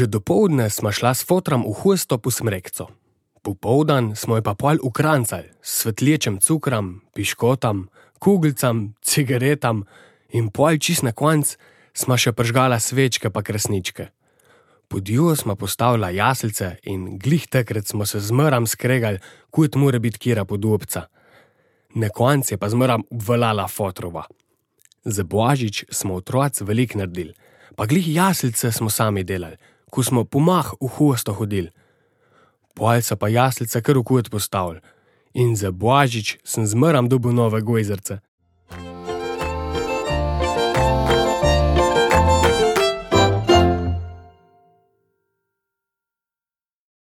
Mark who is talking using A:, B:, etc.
A: Že do povdne smo šla s fotrom v husto po smrekco. Popoldan smo jo pa pol ukrancali s svetlečem cukrom, piškotom, kuglicam, cigaretam in pol čist na konc smo še pržgala svečke pa kresničke. Pod juho smo postavila jaslice in glih takrat smo se zmeram skregali, kot mora biti kira podobca. Na koncu je pa zmeram obvalala fotrova. Za božič smo otroci veliko naredili, pa glih jaslice smo sami delali, ko smo pomah v hosto hodili. Pol so pa jaslice kar v kot postavili in za božič sem zmeram dobil nove gojzerce.